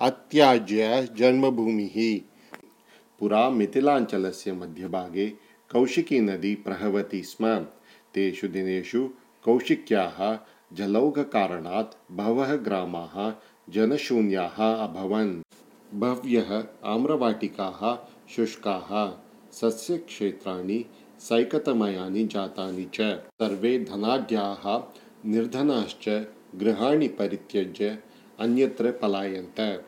अत्याज्य जन्मभूमिः। पुरा मिथिलाञ्चलस्य मध्यभागे कौशिकीनदी प्रवहति स्म। तेषु दिनेषु कौशिक्याः जलौघकारणात् बहवः ग्रामाः जनशून्याः अभवन्। बह्व्यः आम्रवाटिकाः, शुष्काः, सस्यक्षेत्राणि, सैकतमयानि जातानि च। सर्वे धनाढ्याः निर्धनाश्च, गृहाणि परित्यज्य अन्यत्र पलायन्त।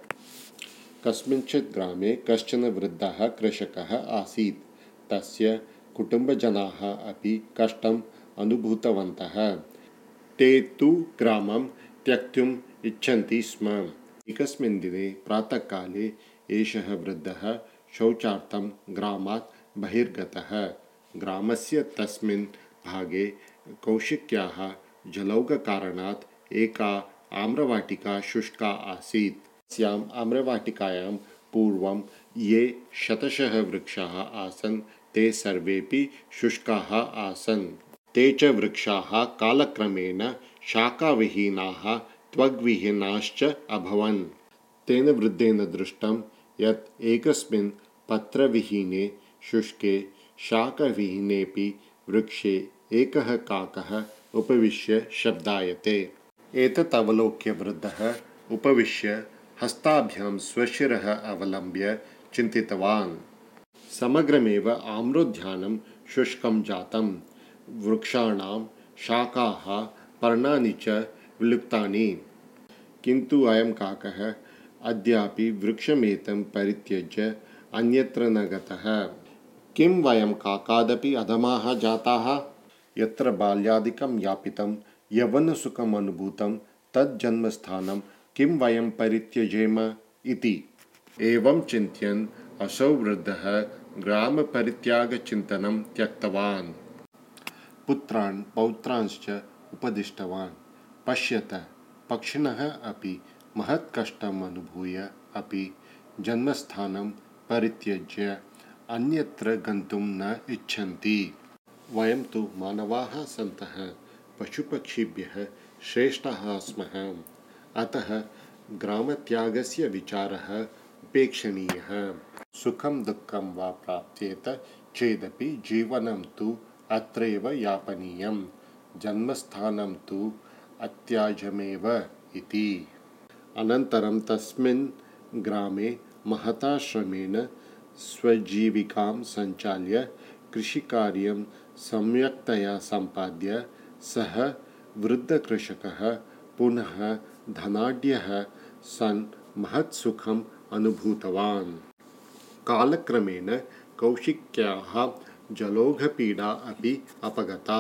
कस्मिंश्चित् ग्रामे कश्चन वृद्धः कृषकः आसीत्। तस्य कुटुम्बजनाः अपि कष्टम् अनुभूतवन्तः। ते तु ग्रामं त्यक्तुम् इच्छन्ति स्म। एकस्मिन् दिने प्रातःकाले एषः वृद्धः शौचार्थं ग्रामात् बहिर्गतः। ग्रामस्य तस्मिन् भागे कौशिक्याः जलौघकारणात् एका आम्रवाटिका शुष्का आसीत्। अस्याम् आम्रवाटिकायां पूर्वं ये शतशः वृक्षाः आसन्, ते सर्वेपि शुष्काः आसन्। ते च वृक्षाः कालक्रमेण शाकाविहीनाः, त्वग्विहीनाश्च अभवन्। तेन वृद्धेन दृष्टं यत् एकस्मिन् पत्रविहीने शुष्के शाकविहीनेऽपि वृक्षे एकः काकः उपविश्य शब्दायते। एतत् अवलोक्य वृद्धः उपविश्य हस्ताभ्यां स्वशिरः अवलम्ब्य चिन्तितवान्। समग्रमेव आम्रोद्यानं शुष्कं जातं। वृक्षाणां शाखाः पर्णानि च विलुप्तानि। किन्तु अयं काकः अद्यापि वृक्षमेतं परित्यज्य अन्यत्र न गतः। किं वयं काकादपि अधमाः जाताः? यत्र बाल्यादिकं यापितं यवनसुखम् अनुभूतं तज्जन्मस्थानं किं वयं परित्यजेम इति। एवं चिन्तयन् असौ वृद्धः ग्रामपरित्यागचिन्तनं त्यक्तवान्। पुत्रान् पौत्रांश्च उपदिष्टवान्। पश्यत पक्षिणः अपि महत्कष्टम् अनुभूय अपि जन्मस्थानं परित्यज्य अन्यत्र गन्तुं न इच्छन्ति। वयं तु मानवाः सन्तः पशुपक्षिभ्यः श्रेष्ठाः स्मः अतः ग्रामत्यागस्य विचारः उपेक्षणीयः। सुखं दुःखं वा प्राप्येत चेदपि जीवनं तु अत्रैव यापनीयं। जन्मस्थानं तु अत्याजमेव इति। अनन्तरं तस्मिन् ग्रामे महता श्रमेण स्वजीविकां सञ्चाल्य कृषिकार्यं सम्यक्तया सम्पाद्य सः वृद्धकृषकः पुनः धनाढ्यः सन् महत्सुखम् अनुभूतवान्। कालक्रमेण कौशिक्याः जलौघपीडा अपि अपगता